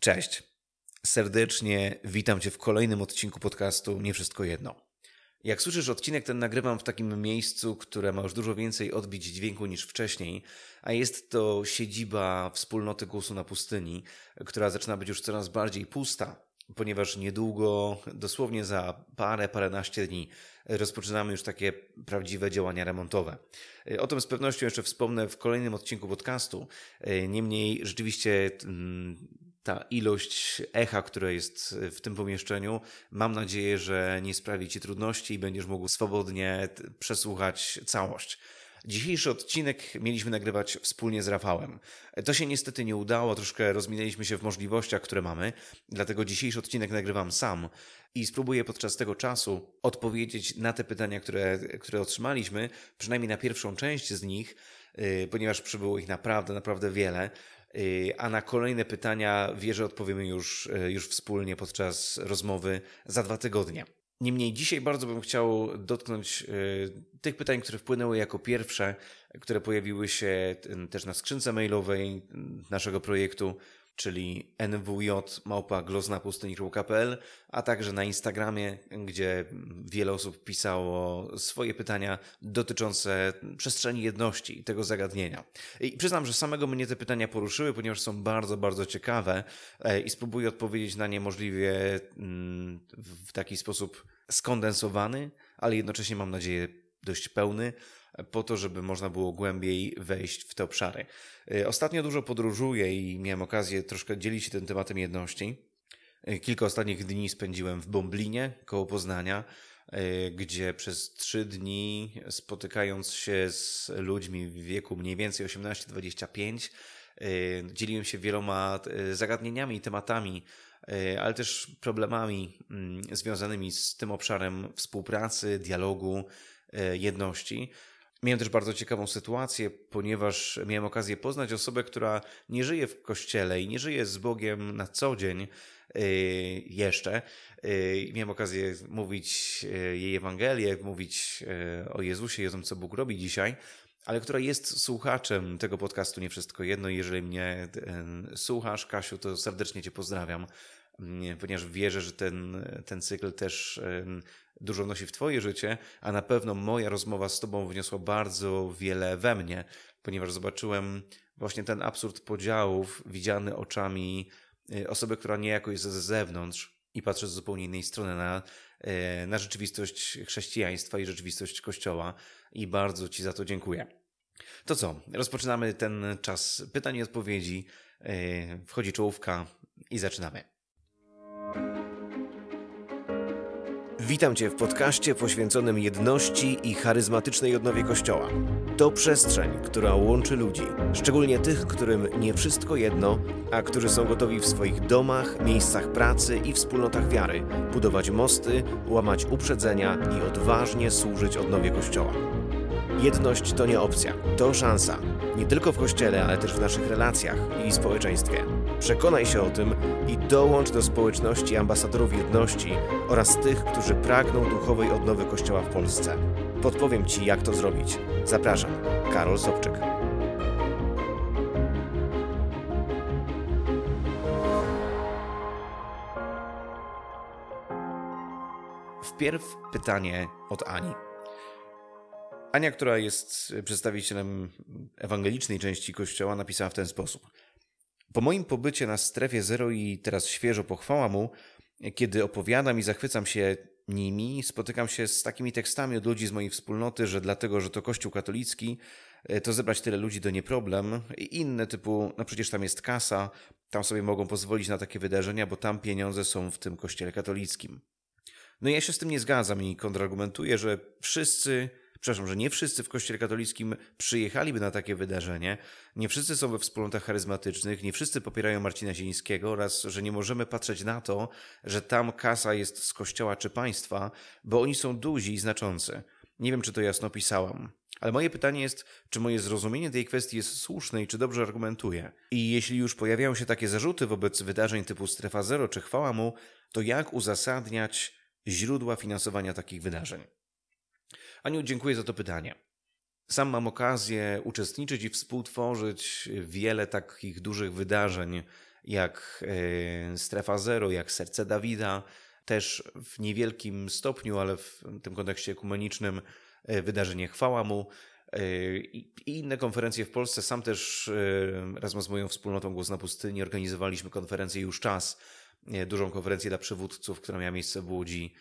Cześć. Serdecznie witam Cię w kolejnym odcinku podcastu Nie Wszystko Jedno. Jak słyszysz, odcinek ten nagrywam w takim miejscu, które ma już dużo więcej odbić dźwięku niż wcześniej, a jest to siedziba wspólnoty głosu na pustyni, która zaczyna być już coraz bardziej pusta, ponieważ niedługo, dosłownie za parę, paręnaście dni, rozpoczynamy już takie prawdziwe działania remontowe. O tym z pewnością jeszcze wspomnę w kolejnym odcinku podcastu. Niemniej rzeczywiście mm, ta ilość echa, które jest w tym pomieszczeniu, mam nadzieję, że nie sprawi Ci trudności i będziesz mógł swobodnie przesłuchać całość. Dzisiejszy odcinek mieliśmy nagrywać wspólnie z Rafałem. To się niestety nie udało, troszkę rozminęliśmy się w możliwościach, które mamy, dlatego dzisiejszy odcinek nagrywam sam i spróbuję podczas tego czasu odpowiedzieć na te pytania, które, które otrzymaliśmy, przynajmniej na pierwszą część z nich, yy, ponieważ przybyło ich naprawdę, naprawdę wiele. Yy, a na kolejne pytania wierzę odpowiemy już, yy, już wspólnie podczas rozmowy za dwa tygodnie. Niemniej dzisiaj bardzo bym chciał dotknąć tych pytań, które wpłynęły jako pierwsze, które pojawiły się też na skrzynce mailowej naszego projektu czyli nwj.małpa.gloznapustyni.pl, a także na Instagramie, gdzie wiele osób pisało swoje pytania dotyczące przestrzeni jedności i tego zagadnienia. I przyznam, że samego mnie te pytania poruszyły, ponieważ są bardzo, bardzo ciekawe e, i spróbuję odpowiedzieć na nie możliwie mm, w taki sposób skondensowany, ale jednocześnie mam nadzieję dość pełny, po to, żeby można było głębiej wejść w te obszary. Y, ostatnio dużo podróżuję i miałem okazję troszkę dzielić się tym tematem jedności. Y, kilka ostatnich dni spędziłem w Bomblinie, koło Poznania, y, gdzie przez trzy dni spotykając się z ludźmi w wieku mniej więcej 18-25, dzieliłem się wieloma zagadnieniami i tematami, ale też problemami mm, związanymi z tym obszarem współpracy, dialogu, jedności. Miałem też bardzo ciekawą sytuację, ponieważ miałem okazję poznać osobę, która nie żyje w kościele i nie żyje z Bogiem na co dzień yy, jeszcze. Yy, miałem okazję mówić yy, jej Ewangelię, mówić o Jezusie o tym, co Bóg robi dzisiaj, ale która jest słuchaczem tego podcastu Nie Wszystko Jedno. Jeżeli mnie słuchasz, Kasiu, to serdecznie Cię pozdrawiam ponieważ wierzę, że ten, ten cykl też dużo wnosi w Twoje życie, a na pewno moja rozmowa z Tobą wniosła bardzo wiele we mnie, ponieważ zobaczyłem właśnie ten absurd podziałów widziany oczami y, osoby, która niejako jest ze zewnątrz i patrzy z zupełnie innej strony na, y, na rzeczywistość chrześcijaństwa i rzeczywistość Kościoła i bardzo Ci za to dziękuję. To co, rozpoczynamy ten czas pytań i odpowiedzi. Y, wchodzi czołówka i zaczynamy. Witam Cię w podcaście poświęconym jedności i charyzmatycznej odnowie Kościoła. To przestrzeń, która łączy ludzi, szczególnie tych, którym nie wszystko jedno, a którzy są gotowi w swoich domach, miejscach pracy i wspólnotach wiary budować mosty, łamać uprzedzenia i odważnie służyć odnowie Kościoła. Jedność to nie opcja, to szansa. Nie tylko w Kościele, ale też w naszych relacjach i społeczeństwie. Przekonaj się o tym i dołącz do społeczności ambasadorów jedności oraz tych, którzy pragną duchowej odnowy Kościoła w Polsce. Podpowiem Ci, jak to zrobić. Zapraszam, Karol Sobczyk. Wpierw pytanie od Ani. Ania, która jest przedstawicielem ewangelicznej części Kościoła, napisała w ten sposób – po moim pobycie na strefie zero i teraz świeżo pochwała mu, kiedy opowiadam i zachwycam się nimi, spotykam się z takimi tekstami od ludzi z mojej wspólnoty, że dlatego, że to Kościół katolicki, e, to zebrać tyle ludzi to nie problem. I inne typu, no przecież tam jest kasa, tam sobie mogą pozwolić na takie wydarzenia, bo tam pieniądze są w tym Kościele katolickim. No ja się z tym nie zgadzam i kontrargumentuję, że wszyscy przepraszam, że nie wszyscy w Kościele katolickim przyjechaliby na takie wydarzenie, nie wszyscy są we wspólnotach charyzmatycznych, nie wszyscy popierają Marcina Zielińskiego oraz, że nie możemy patrzeć na to, że tam kasa jest z Kościoła czy państwa, bo oni są duzi i znaczący. Nie wiem, czy to jasno pisałam. Ale moje pytanie jest, czy moje zrozumienie tej kwestii jest słuszne i czy dobrze argumentuję? I jeśli już pojawiają się takie zarzuty wobec wydarzeń typu Strefa Zero czy Chwała Mu, to jak uzasadniać źródła finansowania takich wydarzeń? Aniu, dziękuję za to pytanie. Sam mam okazję uczestniczyć i współtworzyć wiele takich dużych wydarzeń jak e, Strefa Zero, jak Serce Dawida, też w niewielkim stopniu, ale w tym kontekście ekumenicznym e, wydarzenie Chwała Mu i inne konferencje w Polsce. Sam też razem z moją wspólnotą Głos na Pustyni organizowaliśmy konferencję już czas, dużą konferencję dla przywódców, która miała miejsce w Łodzi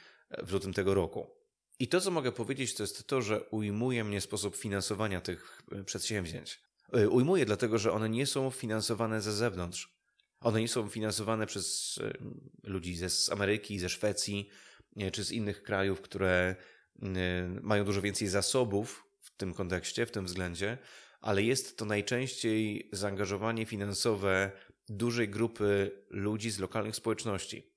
w lutym tego roku. I to, co mogę powiedzieć, to jest to, że ujmuje mnie sposób finansowania tych e, przedsięwzięć. E, ujmuje dlatego, że one nie są finansowane ze zewnątrz. One nie są finansowane przez e, ludzi z Ameryki, ze Szwecji czy z innych krajów, które mają dużo więcej zasobów w tym kontekście, w tym względzie, ale jest to najczęściej zaangażowanie finansowe dużej grupy ludzi z lokalnych społeczności.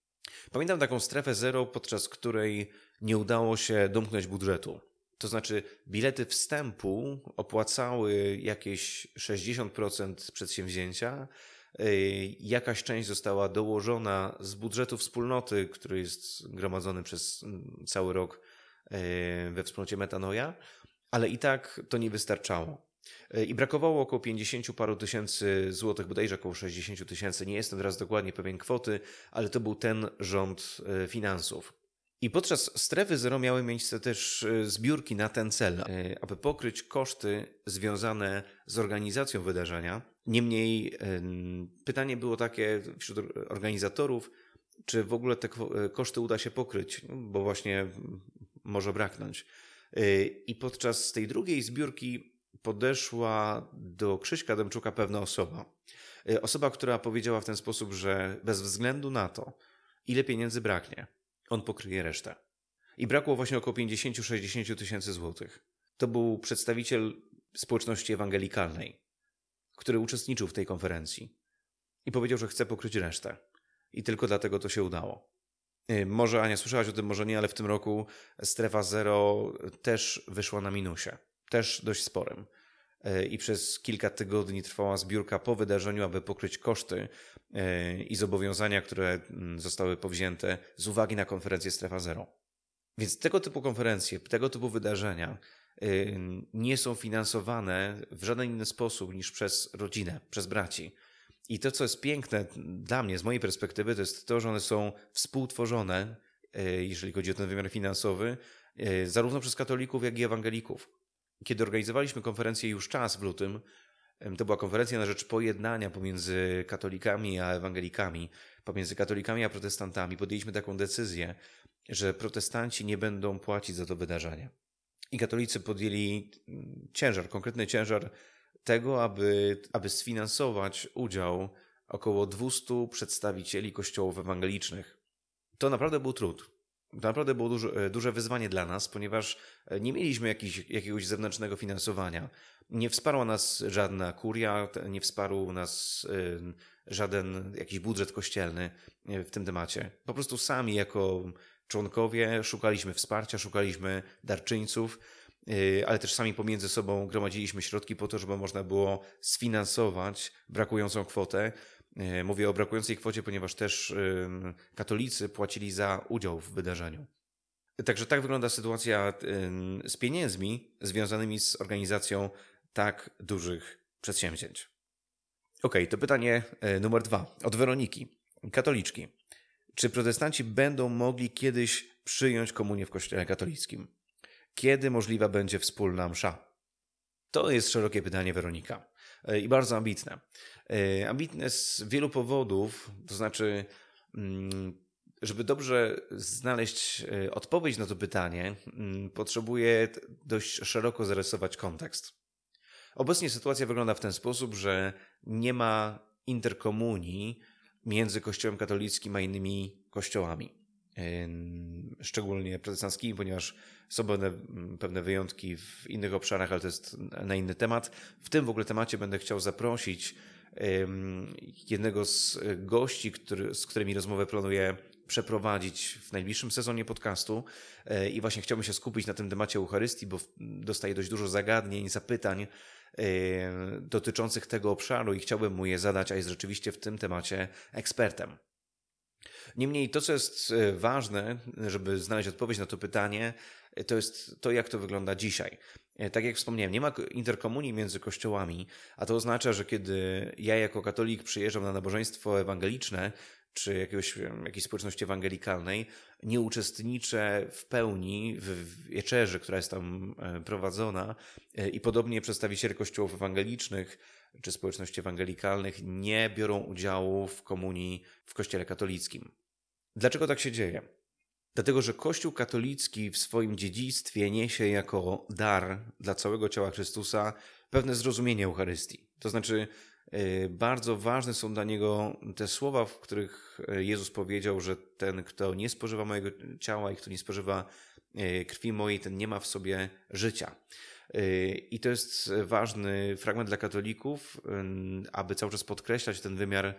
Pamiętam taką strefę zero, podczas której nie udało się domknąć budżetu. To znaczy, bilety wstępu opłacały jakieś 60% przedsięwzięcia. Y, jakaś część została dołożona z budżetu wspólnoty, który jest gromadzony przez mm, cały rok y, we wspólnocie Metanoja, ale i tak to nie wystarczało. Y, I brakowało około 50 paru tysięcy złotych, bodajże około 60 tysięcy. Nie jestem teraz dokładnie pewien kwoty, ale to był ten rząd finansów. I podczas strefy zero miały miejsce też e, zbiórki na ten cel, e, aby pokryć koszty związane z organizacją wydarzenia. Niemniej pytanie było takie wśród organizatorów, czy w ogóle te e, koszty uda się pokryć, no, bo właśnie może braknąć. I podczas tej drugiej zbiórki podeszła do Krzyśka Demczuka pewna osoba. Osoba, która powiedziała w ten sposób, że bez względu na to, ile pieniędzy braknie, on pokryje resztę. I brakło właśnie około 50-60 tysięcy złotych. To był przedstawiciel społeczności ewangelikalnej, który uczestniczył w tej konferencji i powiedział, że chce pokryć resztę. I tylko dlatego to się udało. Y, może Ania słyszałaś o tym, może nie, ale w tym roku strefa zero też wyszła na minusie. Też dość sporym. Y, I przez kilka tygodni trwała zbiórka po wydarzeniu, aby pokryć koszty E, i zobowiązania, które mm, zostały powzięte z uwagi na konferencję Strefa Zero. Więc tego typu konferencje, tego typu wydarzenia e, nie są finansowane w żaden inny sposób niż przez rodzinę, przez braci. I to, co jest piękne dla mnie, z mojej perspektywy, to jest to, że one są współtworzone, e, jeżeli chodzi o ten wymiar finansowy, zarówno przez katolików, jak i ewangelików. Kiedy organizowaliśmy konferencję już czas w lutym, to była konferencja na rzecz pojednania pomiędzy katolikami a ewangelikami, pomiędzy katolikami a protestantami. Podjęliśmy taką decyzję, że protestanci nie będą płacić za to wydarzenie. I katolicy podjęli mm, ciężar, konkretny ciężar tego, aby, aby sfinansować udział około 200 przedstawicieli kościołów ewangelicznych. To naprawdę był trud. Naprawdę było duże, duże wyzwanie dla nas, ponieważ nie mieliśmy jakiś, jakiegoś zewnętrznego finansowania. Nie wsparła nas żadna kuria, nie wsparł nas żaden jakiś budżet kościelny w tym temacie. Po prostu sami jako członkowie szukaliśmy wsparcia, szukaliśmy darczyńców, ale też sami pomiędzy sobą gromadziliśmy środki po to, żeby można było sfinansować brakującą kwotę. Y, mówię o brakującej kwocie, ponieważ też katolicy płacili za udział w wydarzeniu. Także tak wygląda sytuacja z pieniędzmi związanymi z organizacją tak dużych przedsięwzięć. Ok, to pytanie e, numer dwa od Weroniki, katoliczki. Czy protestanci będą mogli kiedyś przyjąć komunię w Kościele katolickim? Kiedy możliwa będzie wspólna msza? To jest szerokie pytanie, Weronika, e, i bardzo ambitne. E, ambitne z wielu powodów, to znaczy, mm, żeby dobrze znaleźć odpowiedź na to pytanie, mm, potrzebuję dość szeroko zarysować kontekst. Obecnie sytuacja wygląda w ten sposób, że nie ma interkomunii między Kościołem katolickim a innymi kościołami, szczególnie protestanckimi, ponieważ są pewne, pewne wyjątki w innych obszarach, ale to jest na inny temat. W tym w ogóle temacie będę chciał zaprosić jednego z gości, który, z którymi rozmowę planuję przeprowadzić w najbliższym sezonie podcastu e, i właśnie chciałbym się skupić na tym temacie Eucharystii, bo dostaję dość dużo zagadnień, zapytań dotyczących tego obszaru i chciałbym mu je zadać, a jest rzeczywiście w tym temacie ekspertem. Niemniej to, co jest e, ważne, żeby znaleźć odpowiedź na to pytanie, e, to jest to, jak to wygląda dzisiaj. E, tak jak wspomniałem, nie ma interkomunii między kościołami, a to oznacza, że kiedy ja jako katolik przyjeżdżam na nabożeństwo ewangeliczne, czy jakiegoś, jakiejś społeczności ewangelikalnej, nie uczestniczę w pełni w wieczerzy, która jest tam prowadzona i podobnie przedstawiciele kościołów ewangelicznych czy społeczności ewangelikalnych nie biorą udziału w komunii w kościele katolickim. Dlaczego tak się dzieje? Dlatego, że Kościół katolicki w swoim dziedzictwie niesie jako dar dla całego ciała Chrystusa pewne zrozumienie Eucharystii. To znaczy, y, bardzo ważne są dla niego te słowa, w których y, Jezus powiedział, że ten, kto nie spożywa mojego ciała i kto nie spożywa y, krwi mojej, ten nie ma w sobie życia. I to jest ważny fragment dla katolików, aby cały czas podkreślać ten wymiar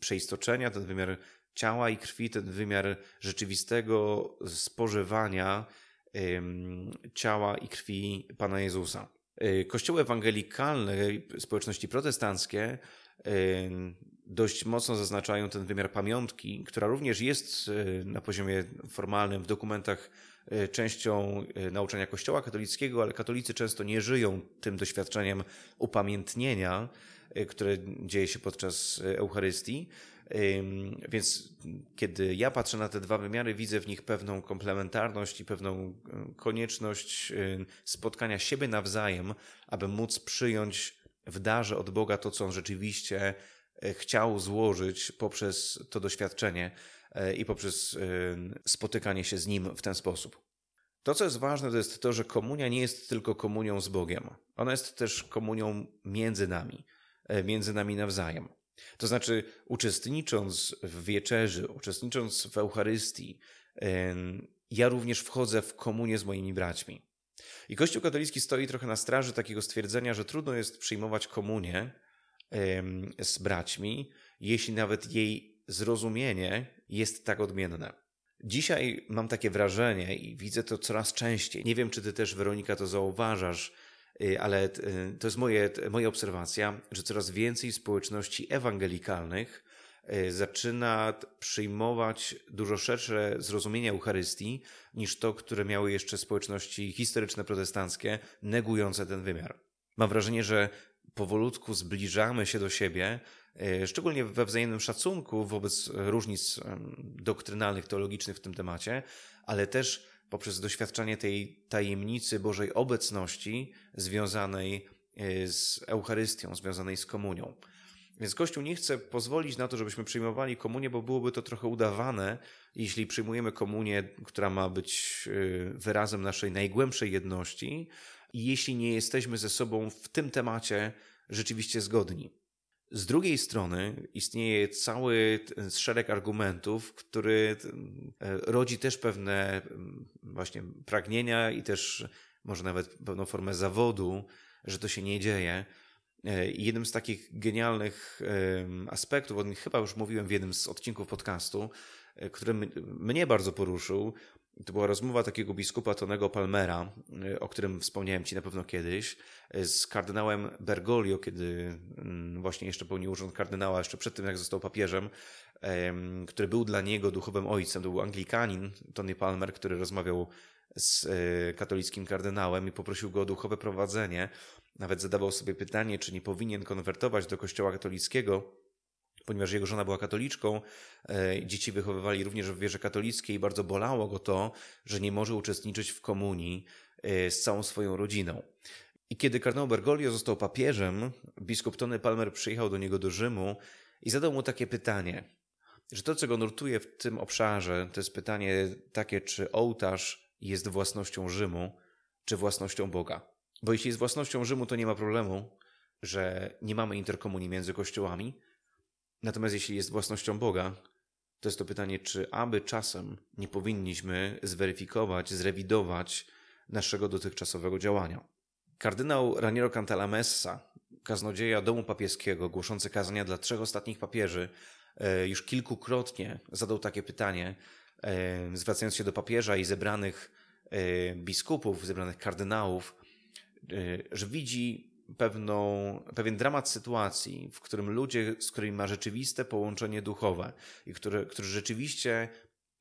przeistoczenia, ten wymiar ciała i krwi, ten wymiar rzeczywistego spożywania ciała i krwi Pana Jezusa. Y, kościoły ewangelikalne, społeczności protestanckie dość mocno zaznaczają ten wymiar pamiątki, która również jest y, na poziomie formalnym w dokumentach częścią nauczania Kościoła katolickiego, ale katolicy często nie żyją tym doświadczeniem upamiętnienia, które dzieje się podczas Eucharystii. Więc kiedy ja patrzę na te dwa wymiary, widzę w nich pewną komplementarność i pewną konieczność spotkania siebie nawzajem, aby móc przyjąć w darze od Boga to, co on rzeczywiście e, chciał złożyć poprzez to doświadczenie e, i poprzez spotykanie się z nim w ten sposób. To, co jest ważne, to jest to, że komunia nie jest tylko komunią z Bogiem. Ona jest też komunią między nami, e, między nami nawzajem. To znaczy, uczestnicząc w wieczerzy, uczestnicząc w Eucharystii, ja również wchodzę w komunię z moimi braćmi. I Kościół katolicki stoi trochę na straży takiego stwierdzenia, że trudno jest przyjmować komunię z braćmi, jeśli nawet jej zrozumienie jest tak odmienne. Dzisiaj mam takie wrażenie i widzę to coraz częściej. Nie wiem, czy ty też, Weronika, to zauważasz, Y, ale y, to jest moje, moja obserwacja, że coraz więcej społeczności ewangelikalnych y, zaczyna przyjmować dużo szersze zrozumienie Eucharystii niż to, które miały jeszcze społeczności historyczne protestanckie, negujące ten wymiar. Mam wrażenie, że powolutku zbliżamy się do siebie, szczególnie we wzajemnym szacunku wobec różnic doktrynalnych, teologicznych w tym temacie, ale też poprzez doświadczanie tej tajemnicy Bożej obecności związanej e, z Eucharystią, związanej z komunią. Więc Kościół nie chce pozwolić na to, żebyśmy przyjmowali komunię, bo byłoby to trochę udawane, jeśli przyjmujemy komunię, która ma być e, wyrazem naszej najgłębszej jedności, i jeśli nie jesteśmy ze sobą w tym temacie rzeczywiście zgodni. Z drugiej strony istnieje cały szereg argumentów, który e, rodzi też pewne właśnie pragnienia i też może nawet pewną formę zawodu, że to się nie dzieje. E, I jednym z takich genialnych aspektów, o nich chyba już mówiłem w jednym z odcinków podcastu, e, który mnie bardzo poruszył, to była rozmowa takiego biskupa Tonego Palmera, y, o którym wspomniałem Ci na pewno kiedyś, y, z kardynałem Bergoglio, kiedy mm, właśnie jeszcze pełnił urząd kardynała, jeszcze przed tym jak został papieżem, który był dla niego duchowym ojcem. To był Anglikanin, Tony Palmer, który rozmawiał z y, katolickim kardynałem i poprosił go o duchowe prowadzenie. Nawet zadawał sobie pytanie, czy nie powinien konwertować do kościoła katolickiego ponieważ jego żona była katoliczką, e, dzieci wychowywali również w wierze katolickiej i bardzo bolało go to, że nie może uczestniczyć w komunii e, z całą swoją rodziną. I kiedy kardynał Bergoglio został papieżem, biskup Tony Palmer przyjechał do niego do Rzymu i zadał mu takie pytanie, że to, co go nurtuje w tym obszarze, to jest pytanie takie, czy ołtarz jest własnością Rzymu, czy własnością Boga. Bo jeśli jest własnością Rzymu, to nie ma problemu, że nie mamy interkomunii między kościołami, Natomiast jeśli jest własnością Boga, to jest to pytanie, czy aby czasem nie powinniśmy zweryfikować, zrewidować naszego dotychczasowego działania. Kardynał Raniero Cantalamessa, kaznodzieja domu papieskiego, głoszący kazania dla trzech ostatnich papieży, e, już kilkukrotnie zadał takie pytanie, e, zwracając się do papieża i zebranych e, biskupów, zebranych kardynałów, że widzi pewną, pewien dramat sytuacji, w którym ludzie, z którymi ma rzeczywiste połączenie duchowe i które, którzy rzeczywiście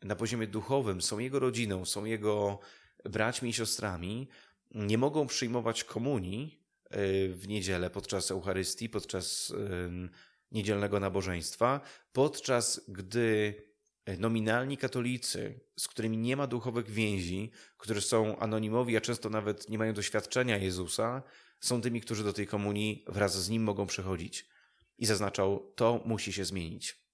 na poziomie duchowym są jego rodziną, są jego braćmi i siostrami, nie mogą przyjmować komunii y, w niedzielę podczas Eucharystii, podczas niedzielnego nabożeństwa, podczas gdy nominalni katolicy, z którymi nie ma duchowych więzi, którzy są anonimowi, a często nawet nie mają doświadczenia Jezusa, są tymi, którzy do tej komunii wraz z nim mogą przychodzić. I zaznaczał, to musi się zmienić.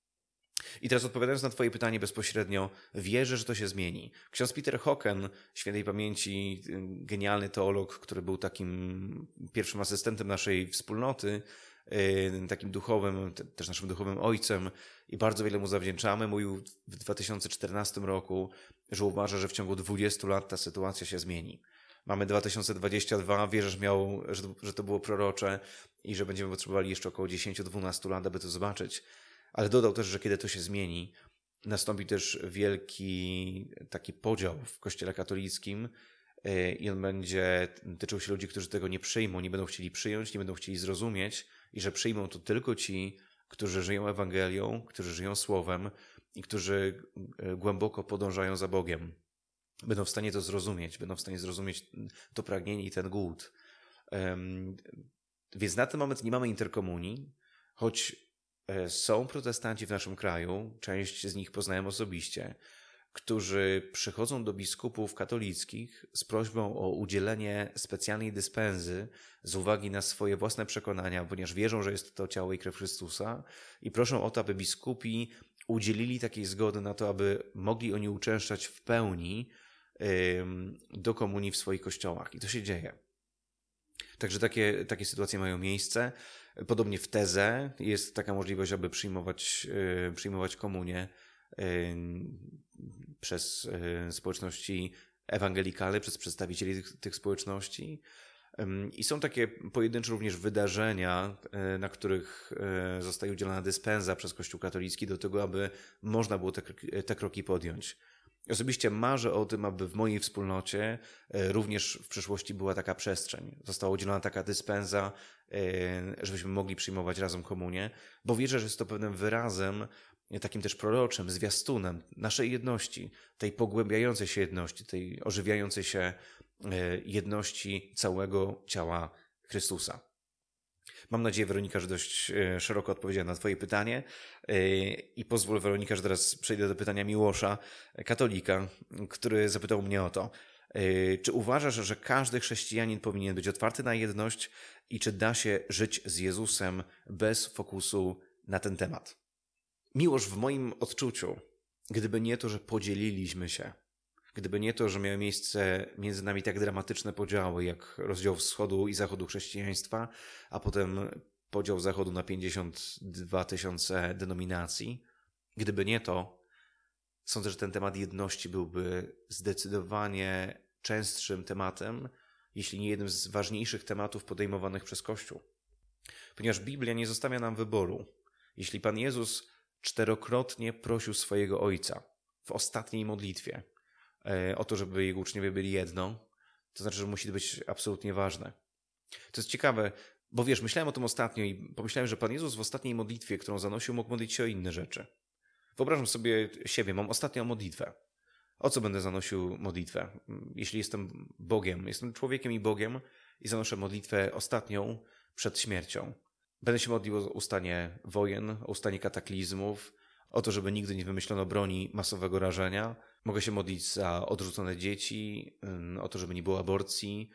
I teraz odpowiadając na Twoje pytanie bezpośrednio, wierzę, że to się zmieni. Ksiądz Peter Hocken, świętej pamięci, genialny teolog, który był takim pierwszym asystentem naszej wspólnoty, Y, takim duchowym, też naszym duchowym ojcem i bardzo wiele mu zawdzięczamy. Mówił w 2014 roku, że uważa, że w ciągu 20 lat ta sytuacja się zmieni. Mamy 2022, wierzę, że, miał, że to było prorocze i że będziemy potrzebowali jeszcze około 10-12 lat, aby to zobaczyć. Ale dodał też, że kiedy to się zmieni, nastąpi też wielki taki podział w Kościele katolickim, y, i on będzie tyczył się ludzi, którzy tego nie przyjmą, nie będą chcieli przyjąć, nie będą chcieli zrozumieć, i że przyjmą to tylko ci, którzy żyją Ewangelią, którzy żyją Słowem i którzy e, głęboko podążają za Bogiem. Będą w stanie to zrozumieć, będą w stanie zrozumieć to pragnienie i ten głód. Więc na ten moment nie mamy interkomunii, choć e, są protestanci w naszym kraju, część z nich poznałem osobiście, którzy przychodzą do biskupów katolickich z prośbą o udzielenie specjalnej dyspensy z uwagi na swoje własne przekonania, ponieważ wierzą, że jest to ciało i krew Chrystusa i proszą o to, aby biskupi udzielili takiej zgody na to, aby mogli oni uczęszczać w pełni do komunii w swoich kościołach. I to się dzieje. Także takie, takie sytuacje mają miejsce. Podobnie w tezę jest taka możliwość, aby przyjmować, przyjmować komunię przez społeczności ewangelikalne, przez przedstawicieli tych, tych społeczności. I są takie pojedyncze również wydarzenia, e, na których e, zostaje udzielona dyspensa przez Kościół katolicki do tego, aby można było te, te kroki podjąć. Osobiście marzę o tym, aby w mojej wspólnocie również w przyszłości była taka przestrzeń. Została udzielona taka dyspensa, żebyśmy mogli przyjmować razem komunię, bo wierzę, że jest to pewnym wyrazem takim też proroczym, zwiastunem naszej jedności, tej pogłębiającej się jedności, tej ożywiającej się e, jedności całego ciała Chrystusa. Mam nadzieję, Weronika, że dość e, szeroko odpowiedziałem na Twoje pytanie e, i pozwól, Weronika, że teraz przejdę do pytania Miłosza, katolika, który zapytał mnie o to. Czy uważasz, że każdy chrześcijanin powinien być otwarty na jedność i czy da się żyć z Jezusem bez fokusu na ten temat? Miłość w moim odczuciu, gdyby nie to, że podzieliliśmy się, gdyby nie to, że miały miejsce między nami tak dramatyczne podziały, jak rozdział wschodu i zachodu chrześcijaństwa, a potem podział zachodu na 52 tysiące denominacji, gdyby nie to, sądzę, że ten temat jedności byłby zdecydowanie częstszym tematem, jeśli nie jednym z ważniejszych tematów podejmowanych przez Kościół. Ponieważ Biblia nie zostawia nam wyboru. Jeśli Pan Jezus czterokrotnie prosił swojego ojca w ostatniej modlitwie o to, żeby jego uczniowie byli jedno, to znaczy, że musi być absolutnie ważne. To jest ciekawe, bo wiesz, myślałem o tym ostatnio i pomyślałem, że Pan Jezus w ostatniej modlitwie, którą zanosił, mógł modlić się o inne rzeczy. Wyobrażam sobie siebie, mam ostatnią modlitwę. O co będę zanosił modlitwę? Jeśli jestem Bogiem, jestem człowiekiem i Bogiem i zanoszę modlitwę ostatnią przed śmiercią. Będę się modlił o ustanie wojen, o ustanie kataklizmów, o to, żeby nigdy nie wymyślono broni masowego rażenia. Mogę się modlić za odrzucone dzieci, o to, żeby nie było aborcji,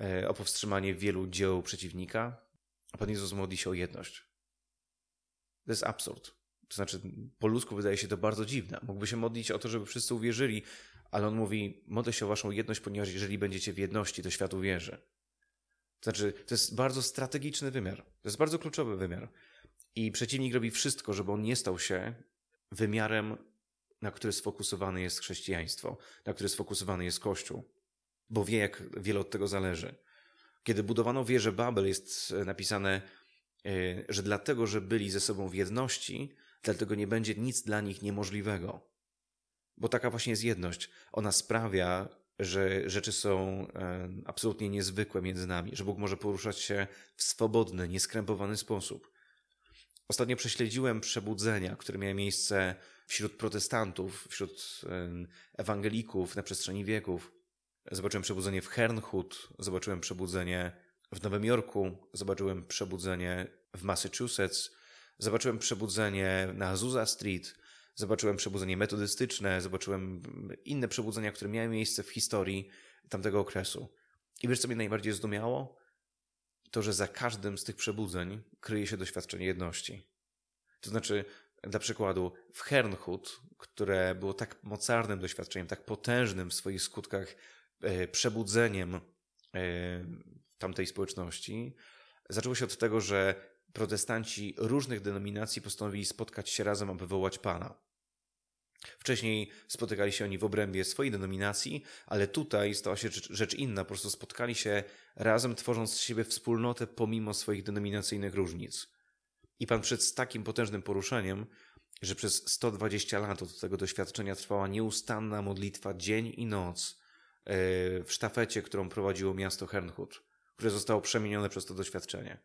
e, o powstrzymanie wielu dzieł przeciwnika. A Pan Jezus modli się o jedność. To jest absurd. To znaczy, po ludzku wydaje się to bardzo dziwne. Mógłby się modlić o to, żeby wszyscy uwierzyli, ale on mówi: modlę się o waszą jedność, ponieważ jeżeli będziecie w jedności, to świat uwierzy. Znaczy, to jest bardzo strategiczny wymiar. To jest bardzo kluczowy wymiar. I przeciwnik robi wszystko, żeby on nie stał się wymiarem, na który sfokusowane jest chrześcijaństwo, na który sfokusowany jest Kościół, bo wie, jak wiele od tego zależy. Kiedy budowano wieżę Babel, jest napisane, e, że dlatego, że byli ze sobą w jedności, dlatego nie będzie nic dla nich niemożliwego. Bo taka właśnie jest jedność. Ona sprawia, że rzeczy są e, absolutnie niezwykłe między nami, że Bóg może poruszać się w swobodny, nieskrępowany sposób. Ostatnio prześledziłem przebudzenia, które miały miejsce wśród protestantów, wśród ewangelików na przestrzeni wieków. Zobaczyłem przebudzenie w Hernhut, zobaczyłem przebudzenie w Nowym Jorku, zobaczyłem przebudzenie w Massachusetts, zobaczyłem przebudzenie na Azusa Street, zobaczyłem przebudzenie metodystyczne, zobaczyłem inne przebudzenia, które miały miejsce w historii tamtego okresu. I wiesz, co mnie najbardziej zdumiało? To, że za każdym z tych przebudzeń kryje się doświadczenie jedności. To znaczy, dla przykładu, w Hernhut, które było tak mocarnym doświadczeniem, tak potężnym w swoich skutkach e, przebudzeniem e, tamtej społeczności, zaczęło się od tego, że protestanci różnych denominacji postanowili spotkać się razem, aby wołać Pana. Wcześniej spotykali się oni w obrębie swojej denominacji, ale tutaj stała się rzecz, rzecz inna. Po prostu spotkali się razem, tworząc z siebie wspólnotę pomimo swoich denominacyjnych różnic. I Pan przed takim potężnym poruszeniem, że przez 120 lat od tego doświadczenia trwała nieustanna modlitwa dzień i noc e, w sztafecie, którą prowadziło miasto Hernhut, które zostało przemienione przez to doświadczenie.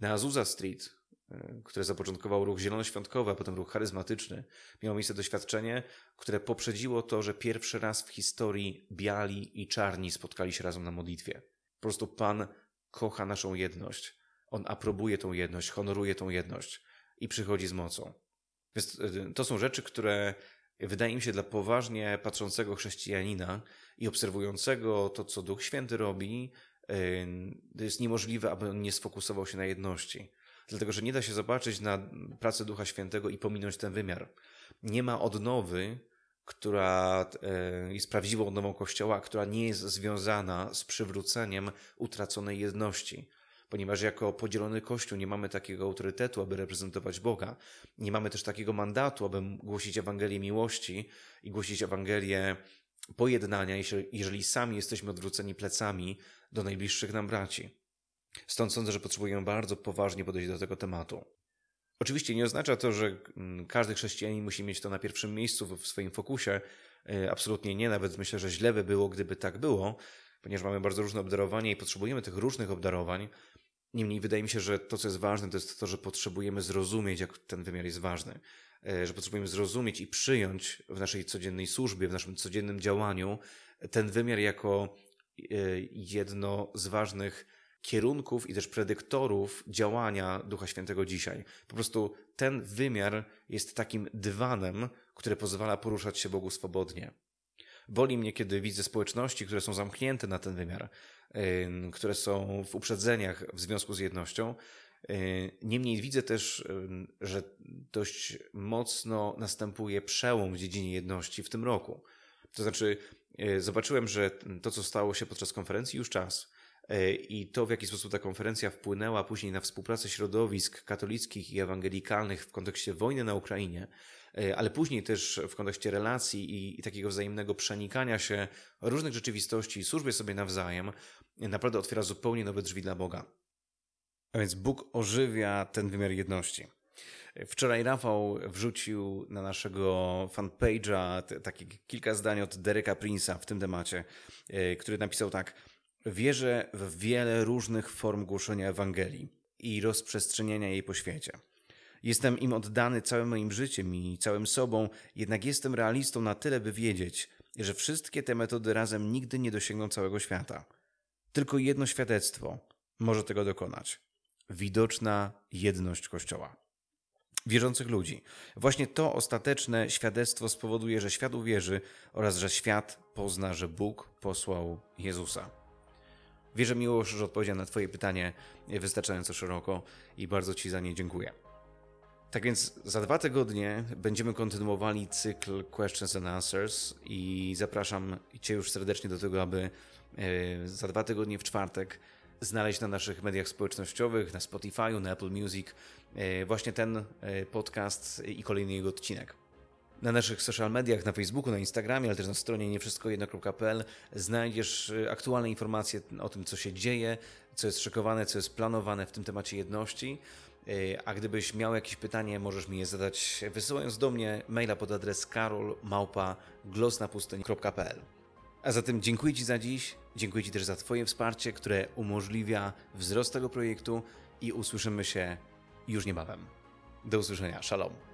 Na Azusa Street, e, które zapoczątkował ruch zielonoświątkowy, a potem ruch charyzmatyczny, miało miejsce doświadczenie, które poprzedziło to, że pierwszy raz w historii biali i czarni spotkali się razem na modlitwie. Po prostu Pan kocha naszą jedność. On aprobuje tą jedność, honoruje tą jedność i przychodzi z mocą. Więc e, to są rzeczy, które wydaje mi się dla poważnie patrzącego chrześcijanina i obserwującego to, co Duch Święty robi, to jest niemożliwe, aby on nie sfokusował się na jedności. Dlatego, że nie da się zobaczyć na pracę Ducha Świętego i pominąć ten wymiar. Nie ma odnowy, która e, jest prawdziwą odnową Kościoła, która nie jest związana z przywróceniem utraconej jedności. Ponieważ jako podzielony Kościół nie mamy takiego autorytetu, aby reprezentować Boga. Nie mamy też takiego mandatu, aby głosić Ewangelię miłości i głosić Ewangelię pojednania, jeżeli sami jesteśmy odwróceni plecami do najbliższych nam braci. Stąd sądzę, że potrzebujemy bardzo poważnie podejść do tego tematu. Oczywiście nie oznacza to, że mm, każdy chrześcijanin musi mieć to na pierwszym miejscu w swoim fokusie. E, absolutnie nie, nawet myślę, że źle by było, gdyby tak było, ponieważ mamy bardzo różne obdarowania i potrzebujemy tych różnych obdarowań. Niemniej wydaje mi się, że to, co jest ważne, to jest to, że potrzebujemy zrozumieć, jak ten wymiar jest ważny. E, że potrzebujemy zrozumieć i przyjąć w naszej codziennej służbie, w naszym codziennym działaniu ten wymiar jako e, jedno z ważnych kierunków i też predyktorów działania Ducha Świętego dzisiaj. Po prostu ten wymiar jest takim dywanem, który pozwala poruszać się Bogu swobodnie. Boli mnie, kiedy widzę społeczności, które są zamknięte na ten wymiar, które są w uprzedzeniach w związku z jednością. Niemniej widzę też, że dość mocno następuje przełom w dziedzinie jedności w tym roku. To znaczy, e, zobaczyłem, że to, co stało się podczas konferencji, już czas. E, I to, w jaki sposób ta konferencja wpłynęła później na współpracę środowisk katolickich i ewangelikalnych w kontekście wojny na Ukrainie, e, ale później też w kontekście relacji i, i takiego wzajemnego przenikania się różnych rzeczywistości i służby sobie nawzajem, naprawdę otwiera zupełnie nowe drzwi dla Boga. A więc Bóg ożywia ten wymiar jedności. Wczoraj Rafał wrzucił na naszego fanpage'a takie kilka zdań od Dereka Prince'a w tym temacie, e, który napisał tak – Wierzę w wiele różnych form głoszenia Ewangelii i rozprzestrzeniania jej po świecie. Jestem im oddany całym moim życiem i całym sobą, jednak jestem realistą na tyle, by wiedzieć, że wszystkie te metody razem nigdy nie dosięgną całego świata. Tylko jedno świadectwo może tego dokonać. Widoczna jedność Kościoła. Wierzących ludzi. Właśnie to ostateczne świadectwo spowoduje, że świat uwierzy oraz że świat pozna, że Bóg posłał Jezusa. Wierzę miło, że odpowiedziałem na Twoje pytanie wystarczająco szeroko i bardzo Ci za nie dziękuję. Tak więc za dwa tygodnie będziemy kontynuowali cykl Questions and Answers i zapraszam Cię już serdecznie do tego, aby e, za dwa tygodnie w czwartek znaleźć na naszych mediach społecznościowych, na Spotify, na Apple Music e, właśnie ten e, podcast i kolejny jego odcinek. Na naszych social mediach, na Facebooku, na Instagramie, ale też na stronie niewszystkojedno.pl znajdziesz y, aktualne informacje o tym, co się dzieje, co jest szykowane, co jest planowane w tym temacie jedności. Y, a gdybyś miał jakieś pytanie, możesz mi je zadać wysyłając do mnie maila pod adres karolmałpa.glosnapustyń.pl A zatem dziękuję Ci za dziś, dziękuję Ci też za Twoje wsparcie, które umożliwia wzrost tego projektu i usłyszymy się już niebawem. Do usłyszenia. Shalom.